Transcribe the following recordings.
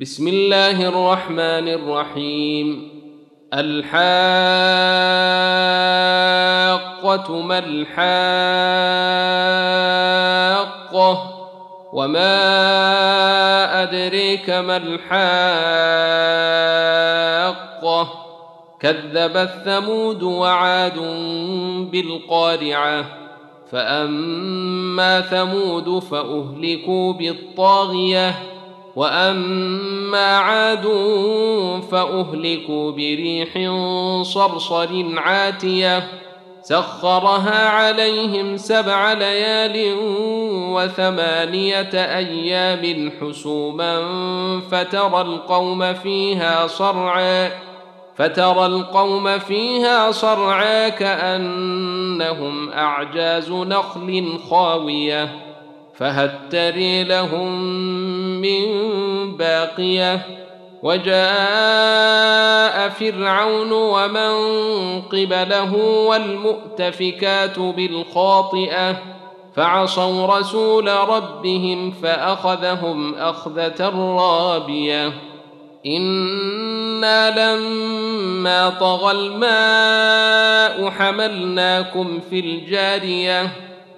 بسم الله الرحمن الرحيم. الحاقة ما الحاقة وما أدريك ما الحاقة. كذبت ثمود وعاد بالقارعة. فأما ثمود فأهلكوا بالطاغية. وأما عاد فأهلكوا بريح صرصر عاتية سخرها عليهم سبع ليال وثمانية أيام حسوما فترى القوم فيها صرعا فترى القوم فيها صرعا كأنهم أعجاز نخل خاوية فهل تري لهم من باقية وجاء فرعون ومن قبله والمؤتفكات بالخاطئة فعصوا رسول ربهم فأخذهم أخذة رابية. إنا لما طغى الماء حملناكم في الجارية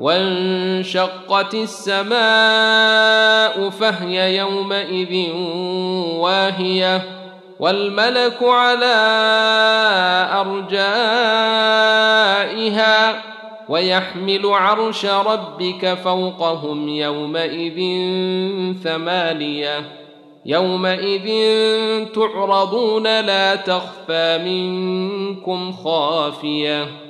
وانشقت السماء فهي يومئذ واهية والملك على أرجائها ويحمل عرش ربك فوقهم يومئذ ثمانية يومئذ تعرضون لا تخفى منكم خافية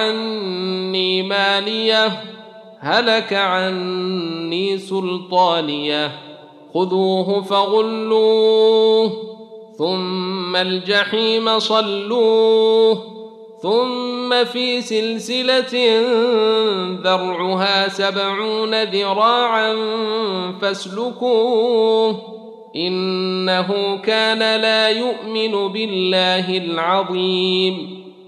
عني ماليه هلك عني سلطانية. خذوه فغلوه ثم الجحيم صلوه ثم في سلسلة ذرعها سبعون ذراعا فاسلكوه. إنه كان لا يؤمن بالله العظيم.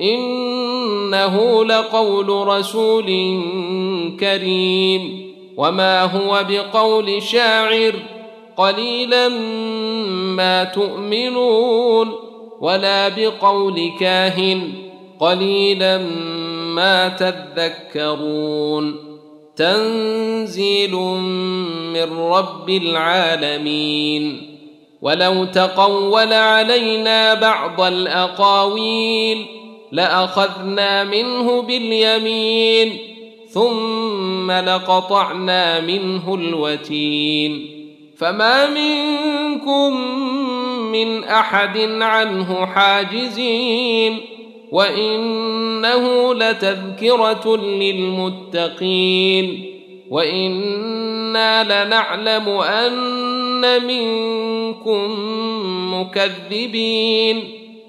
إنه لقول رسول كريم. وما هو بقول شاعر قليلا ما تؤمنون ولا بقول كاهن قليلا ما تذكرون. تنزيل من رب العالمين. ولو تقول علينا بعض الأقاويل لأخذنا منه باليمين ثم لقطعنا منه الوتين. فما منكم من أحد عنه حاجزين وإنه لتذكرة للمتقين. وإنا لنعلم أن منكم مكذبين.